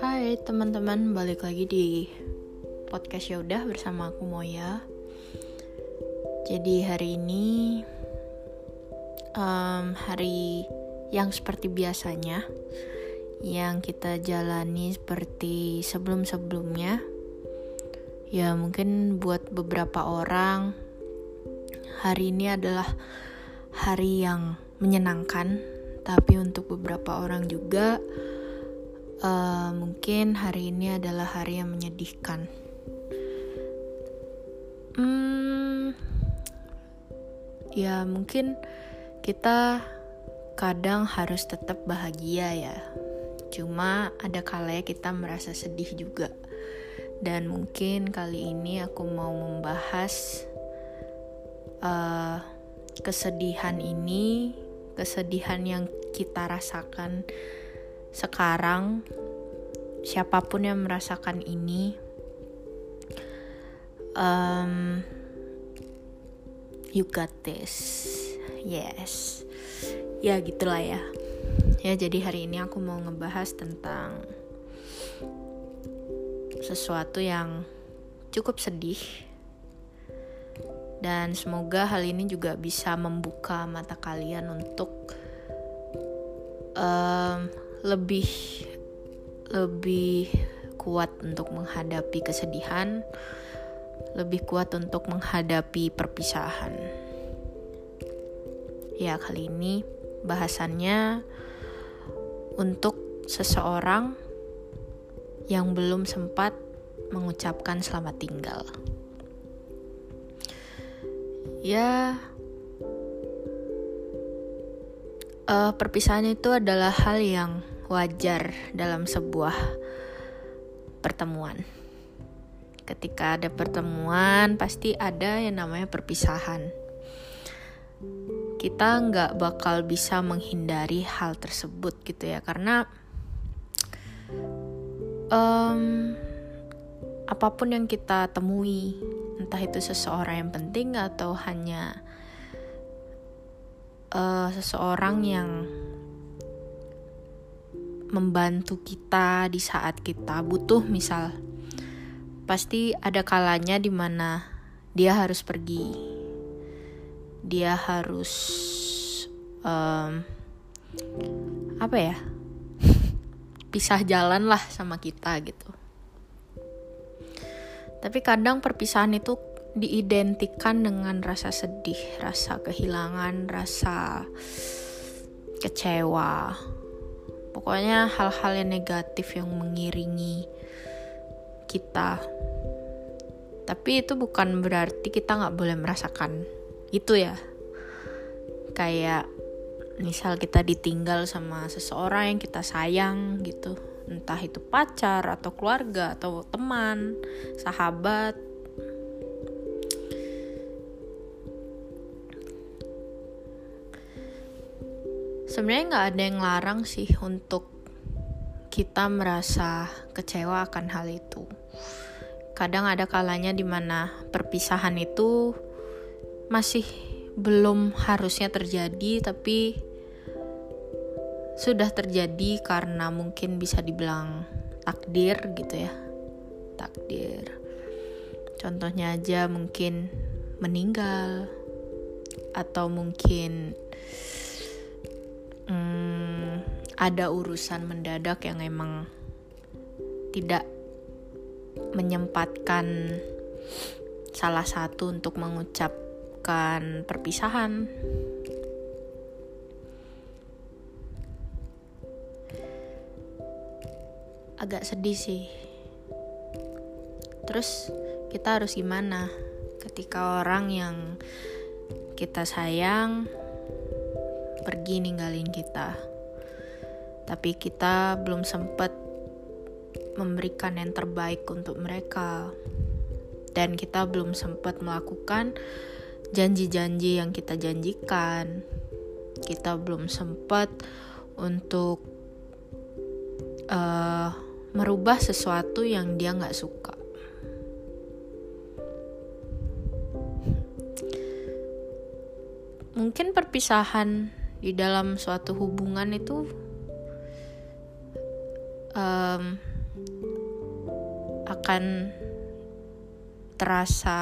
Hai teman-teman, balik lagi di podcast ya udah bersama aku Moya. Jadi hari ini um, hari yang seperti biasanya yang kita jalani seperti sebelum-sebelumnya. Ya mungkin buat beberapa orang hari ini adalah hari yang menyenangkan, tapi untuk beberapa orang juga uh, mungkin hari ini adalah hari yang menyedihkan. Hmm, ya mungkin kita kadang harus tetap bahagia ya. Cuma ada kalanya kita merasa sedih juga. Dan mungkin kali ini aku mau membahas uh, kesedihan ini, kesedihan yang kita rasakan sekarang, siapa pun yang merasakan ini, um, you got this, yes, ya gitulah ya. Ya jadi hari ini aku mau ngebahas tentang sesuatu yang cukup sedih dan semoga hal ini juga bisa membuka mata kalian untuk um, lebih lebih kuat untuk menghadapi kesedihan, lebih kuat untuk menghadapi perpisahan. Ya, kali ini bahasannya untuk seseorang yang belum sempat mengucapkan selamat tinggal ya uh, perpisahan itu adalah hal yang wajar dalam sebuah pertemuan. Ketika ada pertemuan, pasti ada yang namanya perpisahan. Kita nggak bakal bisa menghindari hal tersebut gitu ya, karena um, apa pun yang kita temui entah itu seseorang yang penting atau hanya uh, seseorang yang membantu kita di saat kita butuh misal pasti ada kalanya di mana dia harus pergi. Dia harus um, apa ya? Pisah jalan lah sama kita gitu tapi kadang perpisahan itu diidentikan dengan rasa sedih, rasa kehilangan, rasa kecewa. Pokoknya hal-hal yang negatif yang mengiringi kita. Tapi itu bukan berarti kita nggak boleh merasakan itu ya. Kayak misal kita ditinggal sama seseorang yang kita sayang gitu entah itu pacar atau keluarga atau teman, sahabat. Sebenarnya nggak ada yang larang sih untuk kita merasa kecewa akan hal itu. Kadang ada kalanya di mana perpisahan itu masih belum harusnya terjadi, tapi sudah terjadi karena mungkin bisa dibilang takdir gitu ya. Takdir. Contohnya aja mungkin meninggal atau mungkin hmm, ada urusan mendadak yang emang tidak menyempatkan salah satu untuk mengucapkan perpisahan agak sedih sih. Terus kita harus gimana? Ketika orang yang kita sayang pergi ninggalin kita. Tapi kita belum sempat memberikan yang terbaik untuk mereka. Dan kita belum sempat melakukan janji-janji yang kita janjikan. Kita belum sempat untuk uh, merubah sesuatu yang dia nggak suka. Mungkin perpisahan di dalam suatu hubungan itu um, akan terasa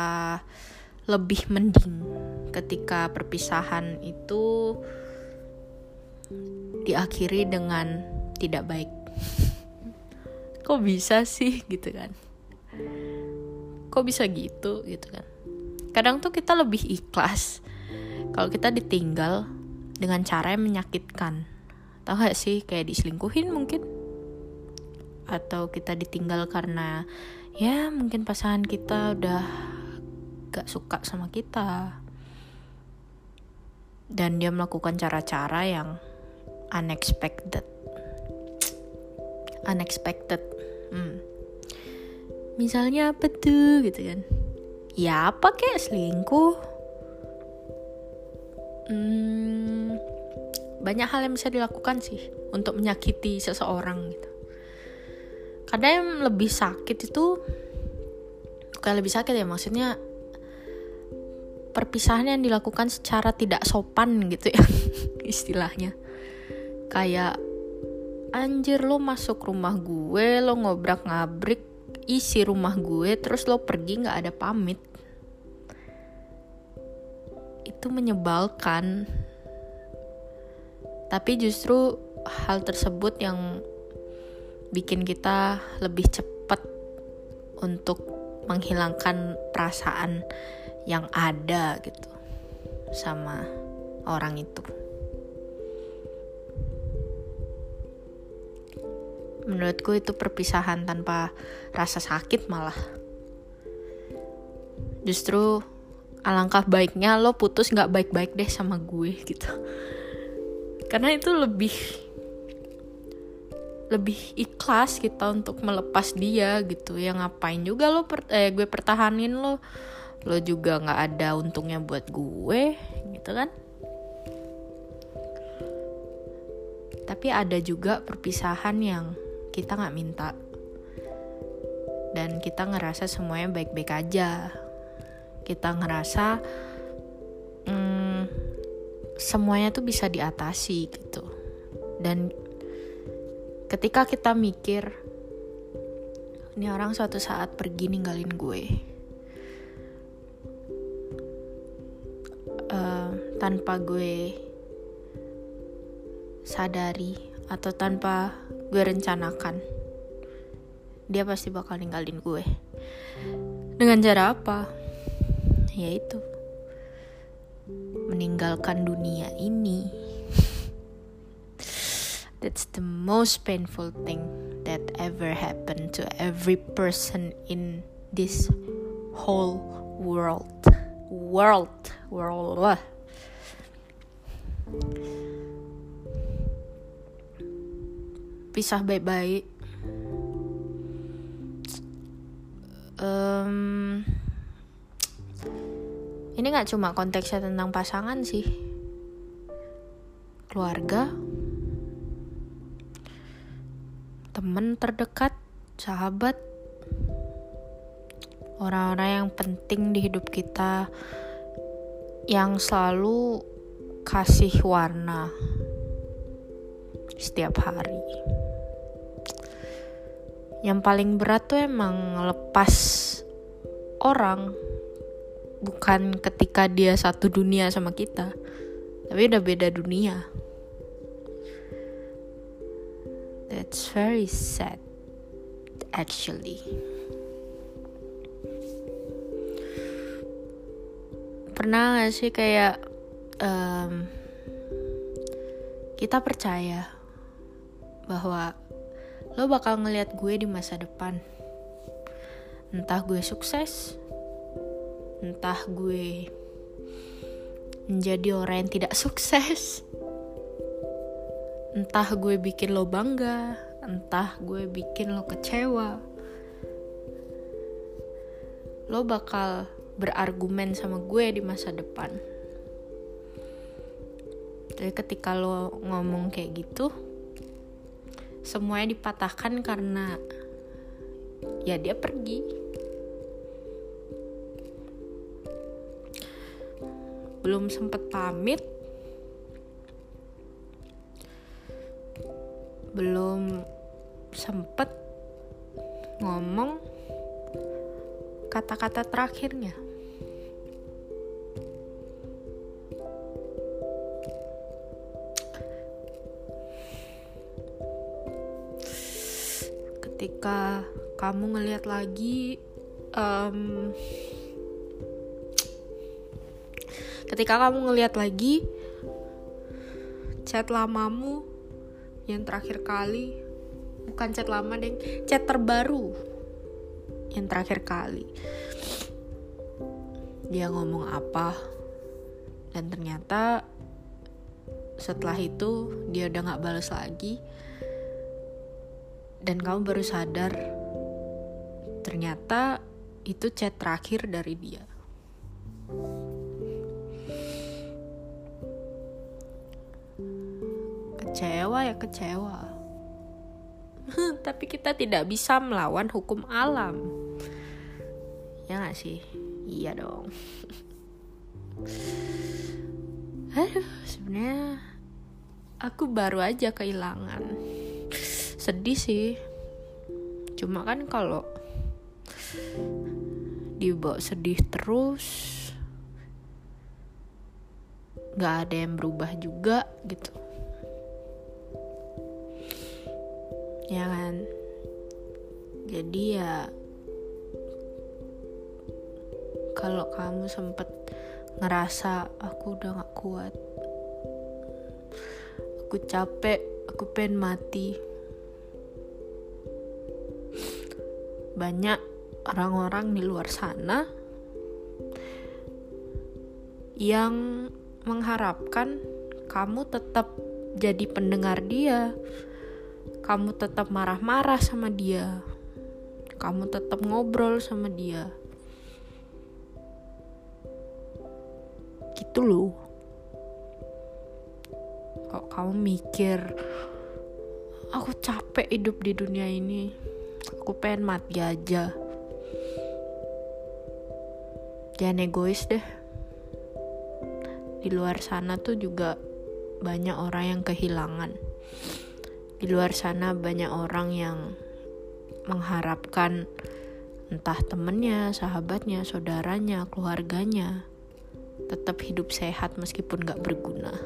lebih mending ketika perpisahan itu diakhiri dengan tidak baik. Kok bisa sih gitu kan? Kok bisa gitu gitu kan? Kadang tuh kita lebih ikhlas kalau kita ditinggal dengan cara yang menyakitkan. Tahu gak sih kayak diselingkuhin mungkin? Atau kita ditinggal karena ya mungkin pasangan kita udah gak suka sama kita dan dia melakukan cara-cara yang unexpected unexpected. Hmm. misalnya apa tuh gitu kan? Ya apa kayak selingkuh? Hmm, banyak hal yang bisa dilakukan sih untuk menyakiti seseorang gitu. Kadang yang lebih sakit itu bukan lebih sakit ya maksudnya perpisahan yang dilakukan secara tidak sopan gitu ya istilahnya. Kayak anjir lo masuk rumah gue lo ngobrak ngabrik isi rumah gue terus lo pergi nggak ada pamit itu menyebalkan tapi justru hal tersebut yang bikin kita lebih cepat untuk menghilangkan perasaan yang ada gitu sama orang itu. Menurutku itu perpisahan tanpa rasa sakit malah. Justru alangkah baiknya lo putus nggak baik-baik deh sama gue gitu. Karena itu lebih lebih ikhlas kita untuk melepas dia gitu ya ngapain juga lo per, eh, gue pertahanin lo lo juga nggak ada untungnya buat gue gitu kan tapi ada juga perpisahan yang kita nggak minta. Dan kita ngerasa semuanya baik-baik aja. Kita ngerasa hmm, semuanya tuh bisa diatasi gitu. Dan ketika kita mikir ini orang suatu saat pergi ninggalin gue. Tanpa gue sadari atau tanpa gue rencanakan. Dia pasti bakal ninggalin gue. Dengan cara apa? Yaitu meninggalkan dunia ini. That's the most painful thing that ever happened to every person in this whole world. World. World pisah baik-baik um, ini nggak cuma konteksnya tentang pasangan sih keluarga teman terdekat sahabat orang-orang yang penting di hidup kita yang selalu kasih warna setiap hari. Yang paling berat tuh emang lepas orang bukan ketika dia satu dunia sama kita, tapi udah beda dunia. That's very sad actually. Pernah gak sih kayak um, kita percaya bahwa lo bakal ngelihat gue di masa depan. Entah gue sukses, entah gue menjadi orang yang tidak sukses, entah gue bikin lo bangga, entah gue bikin lo kecewa. Lo bakal berargumen sama gue di masa depan. Tapi ketika lo ngomong kayak gitu, semuanya dipatahkan karena ya dia pergi. Belum sempat pamit. Belum sempat ngomong kata-kata terakhirnya. Ketika kamu ngelihat lagi, um, ketika kamu ngelihat lagi chat lamamu yang terakhir kali bukan chat lama deh chat terbaru yang terakhir kali. Dia ngomong apa? Dan ternyata setelah itu dia udah gak balas lagi dan kamu baru sadar ternyata itu chat terakhir dari dia. Kecewa ya kecewa. Tapi kita tidak bisa melawan hukum alam. Ya gak sih? Iya dong. Aduh sebenarnya aku baru aja kehilangan sedih sih. Cuma kan kalau dibawa sedih terus nggak ada yang berubah juga gitu. Ya kan? Jadi ya kalau kamu sempet ngerasa aku udah gak kuat aku capek aku pengen mati banyak orang-orang di luar sana yang mengharapkan kamu tetap jadi pendengar dia kamu tetap marah-marah sama dia kamu tetap ngobrol sama dia. Gitu loh. Kok kamu mikir aku capek hidup di dunia ini aku pengen mati aja jangan egois deh di luar sana tuh juga banyak orang yang kehilangan di luar sana banyak orang yang mengharapkan entah temennya, sahabatnya, saudaranya, keluarganya tetap hidup sehat meskipun gak berguna.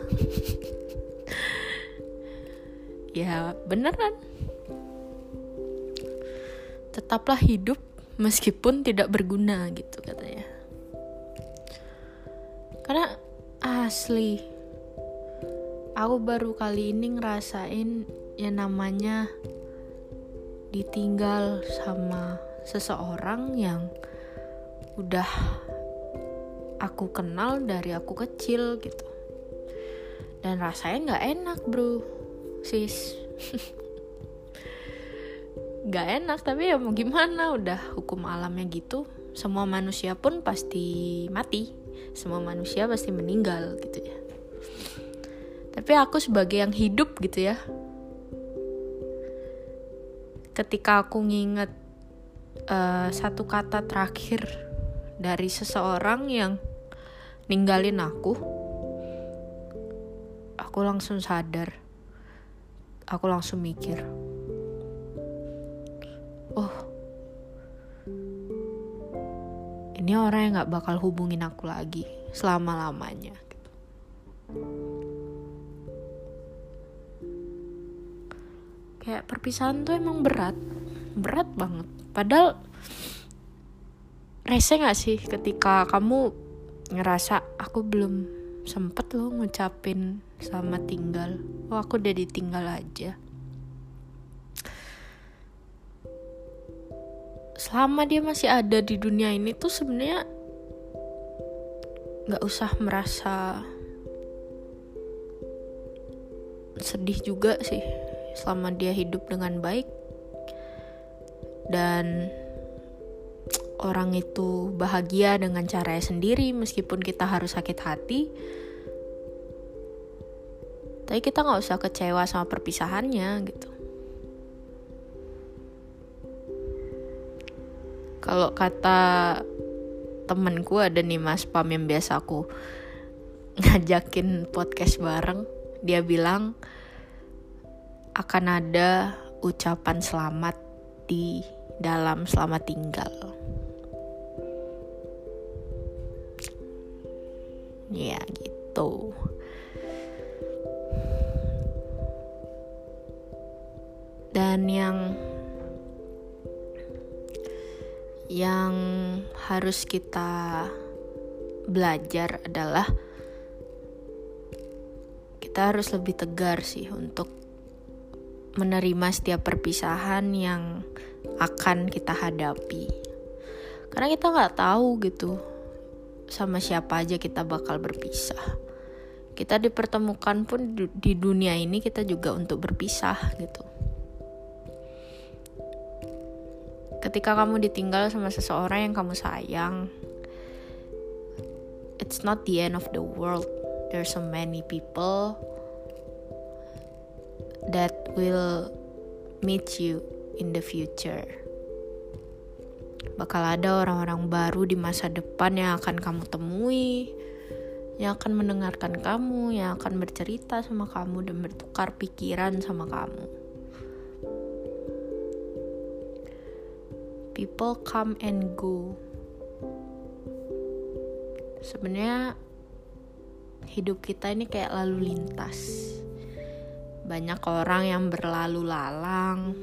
ya beneran. Tetaplah hidup meskipun tidak berguna gitu katanya. Karena asli aku baru kali ini ngerasain yang namanya ditinggal sama seseorang yang udah aku kenal dari aku kecil gitu. Dan rasanya nggak enak bro. Sis nggak enak tapi ya mau gimana udah hukum alamnya gitu semua manusia pun pasti mati. Semua manusia pasti meninggal gitu ya. Tapi aku sebagai yang hidup gitu ya ketika aku nginget uh, satu kata terakhir dari seseorang yang ninggalin aku aku langsung sadar aku langsung mikir ini orang yang gak bakal hubungin aku lagi selama lamanya kayak perpisahan tuh emang berat berat banget. Padahal rese gak sih ketika kamu ngerasa aku belum sempet loh ngucapin sama tinggal. Oh aku udah ditinggal aja selama dia masih ada di dunia ini tuh sebenarnya nggak usah merasa sedih juga sih selama dia hidup dengan baik. Dan orang itu bahagia dengan caranya sendiri meskipun kita harus sakit hati. Tapi kita nggak usah kecewa sama perpisahannya gitu kalau kata temenku ada nih mas Pam yang biasa aku ngajakin podcast bareng dia bilang akan ada ucapan selamat di dalam selamat tinggal. Ya gitu. Dan yang yang harus kita belajar adalah kita harus lebih tegar sih untuk menerima setiap perpisahan yang akan kita hadapi. Karena kita nggak tahu gitu sama siapa aja kita bakal berpisah. Kita dipertemukan pun di dunia ini kita juga untuk berpisah gitu ketika kamu ditinggal sama seseorang yang kamu sayang it's not the end of the world there's so many people that will meet you in the future. Bakal ada orang-orang baru di masa depan yang akan kamu temui, yang akan mendengarkan kamu, yang akan bercerita sama kamu dan bertukar pikiran sama kamu. People come and go. Sebenarnya hidup kita ini kayak lalu lintas. Banyak orang yang berlalu lalang,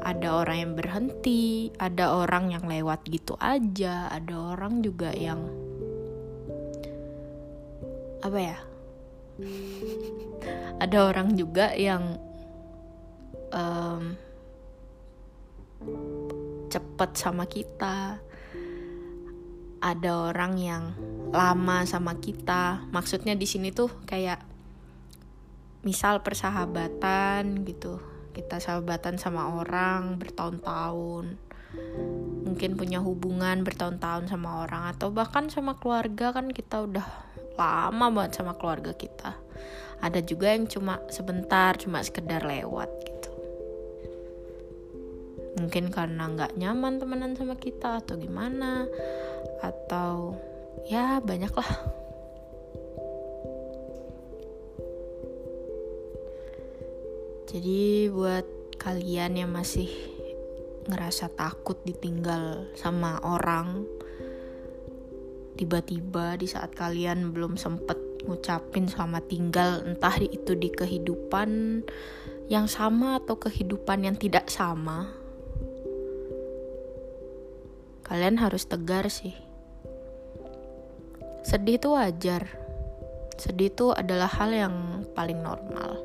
ada orang yang berhenti, ada orang yang lewat gitu aja, ada orang juga yang apa ya? ada orang juga yang um, cepet sama kita, ada orang yang lama sama kita. Maksudnya di sini tuh kayak misal persahabatan gitu. Kita sahabatan sama orang bertahun-tahun. Mungkin punya hubungan bertahun-tahun sama orang atau bahkan sama keluarga kan kita udah lama banget sama keluarga kita. Ada juga yang cuma sebentar, cuma sekedar lewat. Mungkin karena nggak nyaman temenan sama kita atau gimana atau ya banyak lah jadi buat kalian yang masih ngerasa takut ditinggal sama orang tiba-tiba di saat kalian belum sempet ngucapin selamat tinggal entah itu di kehidupan yang sama atau kehidupan yang tidak sama kalian harus tegar sih Sedih itu wajar. Sedih itu adalah hal yang paling normal.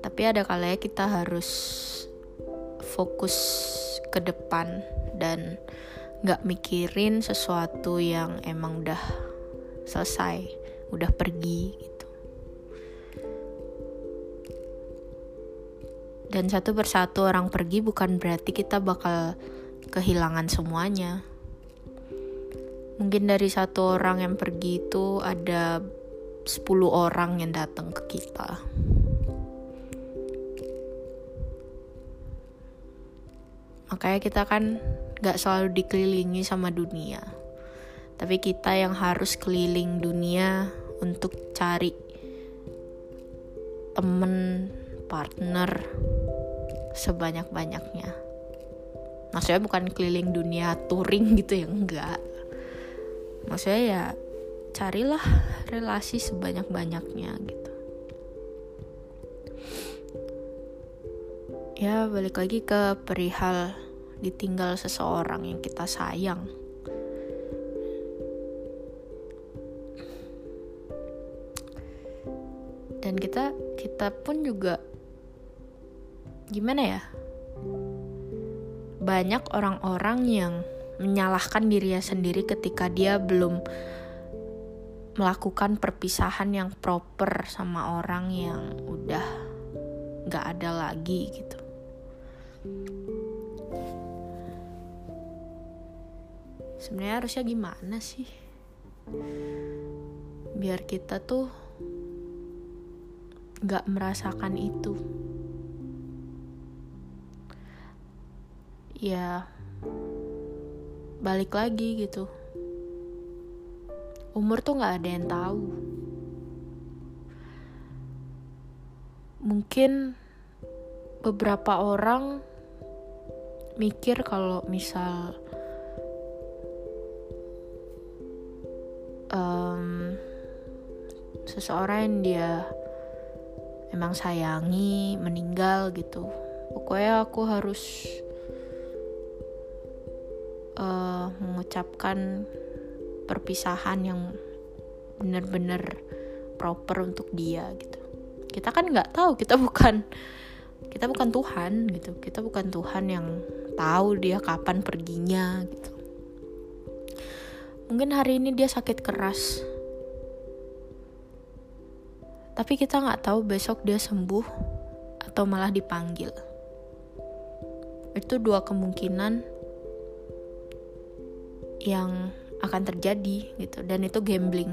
Tapi ada kalanya kita harus fokus ke depan dan gak mikirin sesuatu yang emang udah selesai, udah pergi Dan satu persatu orang pergi bukan berarti kita bakal kehilangan semuanya. Mungkin dari satu orang yang pergi itu ada 10 orang yang datang ke kita. Makanya kita kan gak selalu dikelilingi sama dunia. Tapi kita yang harus keliling dunia untuk cari temen partner sebanyak-banyaknya. Maksudnya bukan keliling dunia touring gitu ya enggak. Maksudnya ya carilah relasi sebanyak-banyaknya gitu. Ya balik lagi ke perihal ditinggal seseorang yang kita sayang. Dan kita kita pun juga gimana ya banyak orang-orang yang menyalahkan dirinya sendiri ketika dia belum melakukan perpisahan yang proper sama orang yang udah gak ada lagi gitu. Sebenarnya harusnya gimana sih? Biar kita tuh gak merasakan itu. Ya, balik lagi gitu. Umur tuh nggak ada yang tahu. Mungkin beberapa orang mikir kalau misal um, seseorang yang dia emang sayangi meninggal gitu. Pokoknya aku harus uh, mengucapkan perpisahan yang benar-benar proper untuk dia gitu. Kita kan nggak tahu kita bukan kita bukan Tuhan gitu. Kita bukan Tuhan yang tahu dia kapan perginya gitu. Mungkin hari ini dia sakit keras. Tapi kita nggak tahu besok dia sembuh atau malah dipanggil. Itu dua kemungkinan yang akan terjadi gitu dan itu gambling.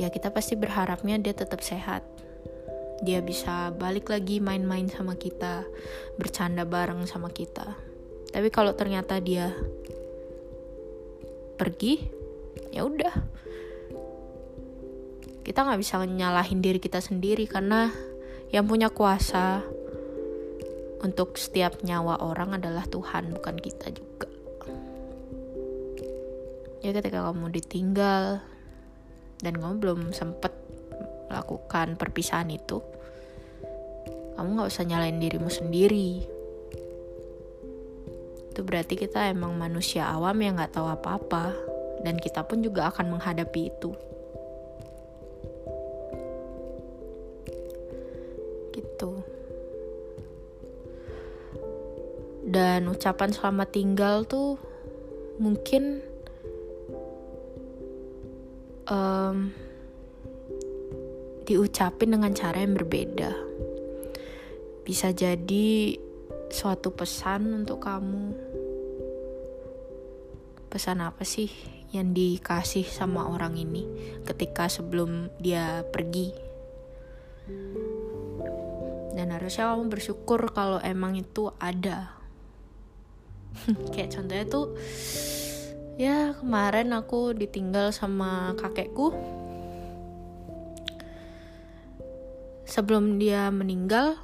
Ya kita pasti berharapnya dia tetap sehat. Dia bisa balik lagi main-main sama kita, bercanda bareng sama kita. Tapi kalau ternyata dia pergi, ya udah kita nggak bisa nyalahin diri kita sendiri karena yang punya kuasa untuk setiap nyawa orang adalah Tuhan bukan kita juga ya ketika kamu ditinggal dan kamu belum sempet melakukan perpisahan itu kamu nggak usah nyalain dirimu sendiri. Itu berarti kita emang manusia awam yang nggak tahu apa-apa dan kita pun juga akan menghadapi itu. Gitu. Dan ucapan selamat tinggal tuh mungkin um, diucapin dengan cara yang berbeda. Bisa jadi suatu pesan untuk kamu. Pesan apa sih yang dikasih sama orang ini ketika sebelum dia pergi? Dan harusnya kamu bersyukur kalau emang itu ada. Kayak contohnya tuh ya kemarin aku ditinggal sama kakekku. Sebelum dia meninggal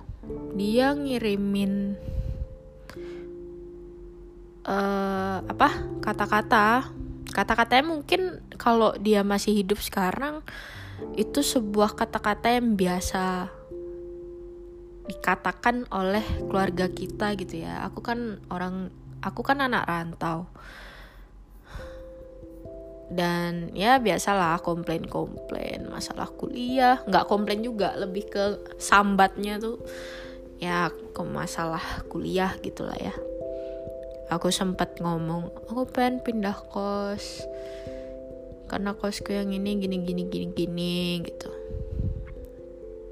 dia ngirimin uh, apa kata-kata. Kata-katanya mungkin kalau dia masih hidup sekarang itu sebuah kata-kata yang biasa dikatakan oleh keluarga kita gitu ya. Aku kan orang aku kan anak rantau dan ya biasalah komplain-komplain masalah kuliah. Nggak komplain juga lebih ke sambatnya tuh ya ke masalah kuliah gitulah ya. Aku sempat ngomong aku pengen pindah kos karena kosku yang ini gini gini gini gini gitu.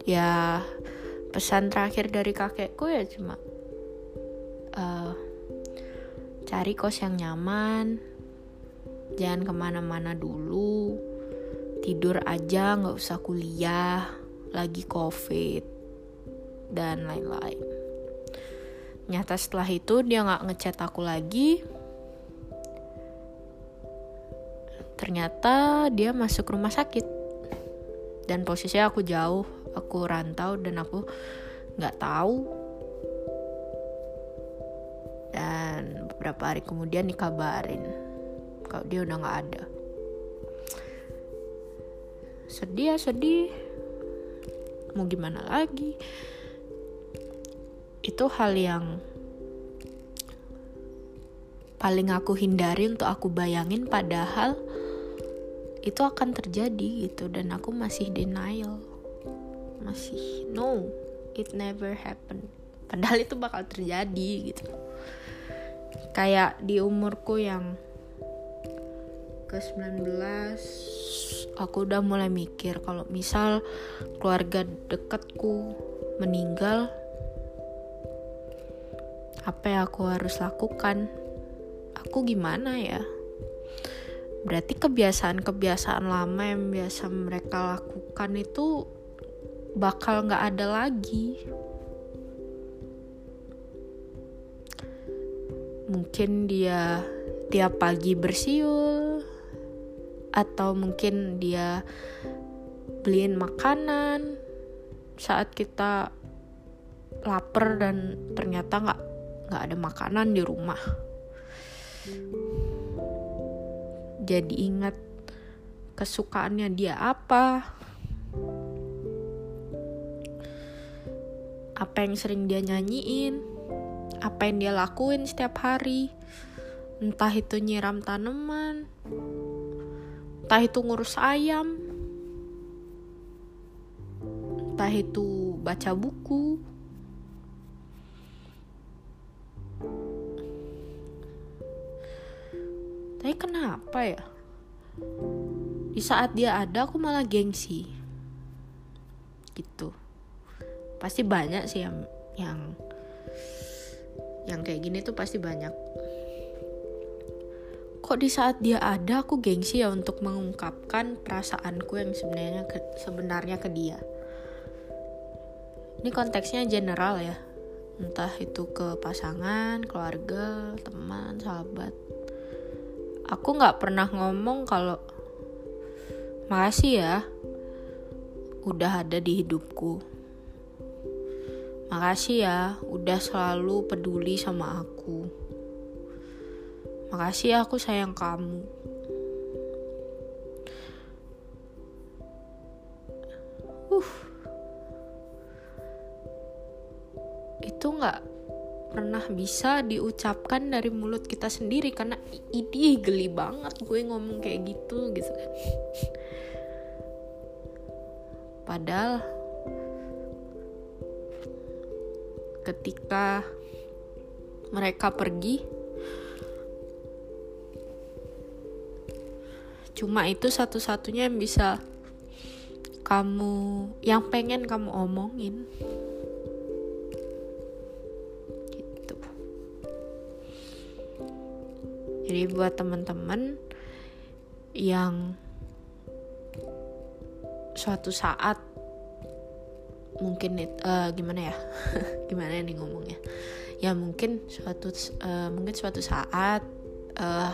Ya pesan terakhir dari kakekku ya cuma uh, cari kos yang nyaman jangan ke mana-mana dulu. Tidur aja nggak usah kuliah. Lagi covid dan lain-lain. Nyata setelah itu dia nggak ngechat aku lagi. Ternyata dia masuk rumah sakit. Dan posisinya aku jauh. Aku rantau dan aku nggak tahu. Dan beberapa hari kemudian dikabarin kalau dia udah nggak ada. Sedih ya sedih. Mau gimana lagi? Itu hal yang paling aku hindari untuk aku bayangin padahal itu akan terjadi gitu. Dan aku masih denial. Masih no it never happen padahal itu bakal terjadi gitu. Kayak di umurku yang ke 19 aku udah mulai mikir kalau misal keluarga dekatku meninggal apa yang aku harus lakukan? Aku gimana ya? Berarti kebiasaan-kebiasaan lama yang biasa mereka lakukan itu bakal nggak ada lagi. Mungkin dia tiap pagi bersiul atau mungkin dia beliin makanan saat kita lapar dan ternyata nggak nggak ada makanan di rumah. Jadi ingat kesukaannya dia apa. Apa yang sering dia nyanyiin apa yang dia lakuin setiap hari. Entah itu nyiram tanaman entah itu ngurus ayam. Entah itu baca buku. Tapi kenapa ya? Di saat dia ada aku malah gengsi. Gitu. Pasti banyak sih yang yang yang kayak gini tuh pasti banyak kok di saat dia ada aku gengsi ya untuk mengungkapkan perasaanku yang sebenarnya ke, sebenarnya ke dia. Ini konteksnya general ya. Entah itu ke pasangan keluarga teman sahabat. Aku nggak pernah ngomong kalau makasih ya udah ada di hidupku. Makasih ya udah selalu peduli sama aku makasih ya aku sayang kamu. Uh. Itu nggak pernah bisa diucapkan dari mulut kita sendiri karena ini geli banget gue ngomong kayak gitu gitu. Padahal ketika mereka pergi cuma itu satu-satunya yang bisa kamu yang pengen kamu omongin. Jadi buat teman-teman yang suatu saat mungkin uh, gimana ya? Gimana nih ngomongnya? Ya mungkin suatu uh, mungkin suatu saat uh,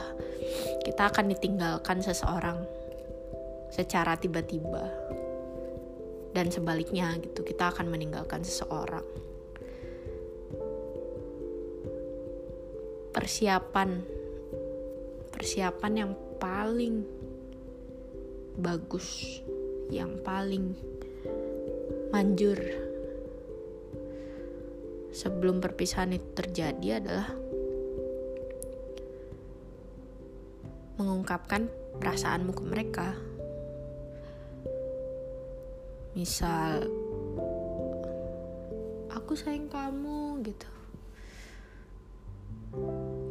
kita akan ditinggalkan seseorang secara tiba-tiba. Dan sebaliknya gitu kita akan meninggalkan seseorang. Persiapan. Persiapan yang paling bagus, yang paling manjur sebelum perpisahan itu terjadi adalah mengungkapkan perasaanmu ke mereka. Misal, aku sayang kamu gitu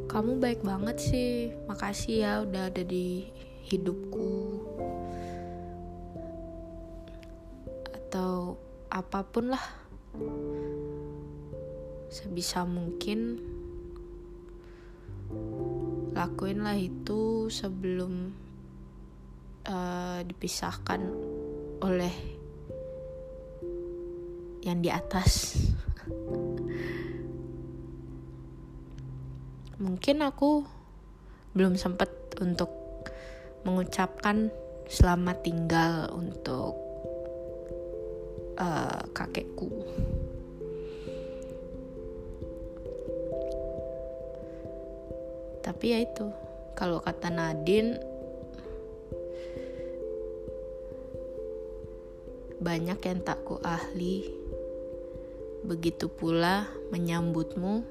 kamu baik banget sih makasih ya udah ada di hidupku atau apa pun lah sebisa mungkin lakuinlah itu sebelum uh, dipisahkan oleh yang di atas mungkin aku belum sempat untuk mengucapkan selamat tinggal untuk uh, kakekku. Tapi ya itu, kalau kata Nadine banyak yang tak ku ahli, begitu pula menyambutmu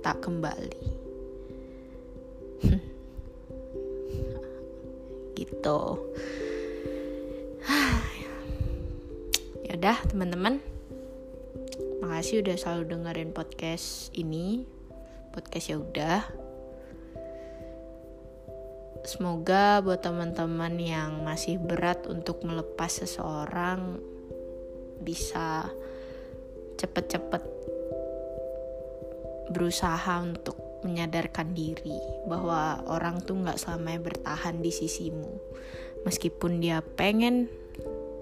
tak kembali. gitu. Ya udah teman-teman. Makasih udah selalu dengerin podcast ini. Podcast ya udah semoga buat teman-teman yang masih berat untuk melepas seseorang bisa cepet-cepet berusaha untuk menyadarkan diri bahwa orang tuh nggak selamanya bertahan di sisimu. Meskipun dia pengen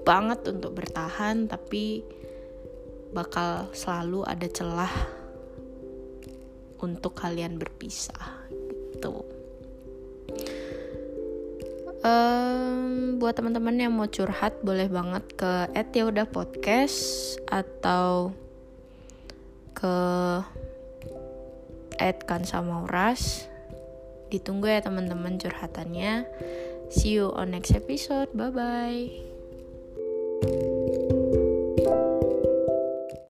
banget untuk bertahan tapi bakal selalu ada celah untuk kalian berpisah gitu um, buat teman-teman yang mau curhat boleh banget ke udah podcast atau ke @kansamauras ditunggu ya teman-teman curhatannya. See you on next episode. Bye bye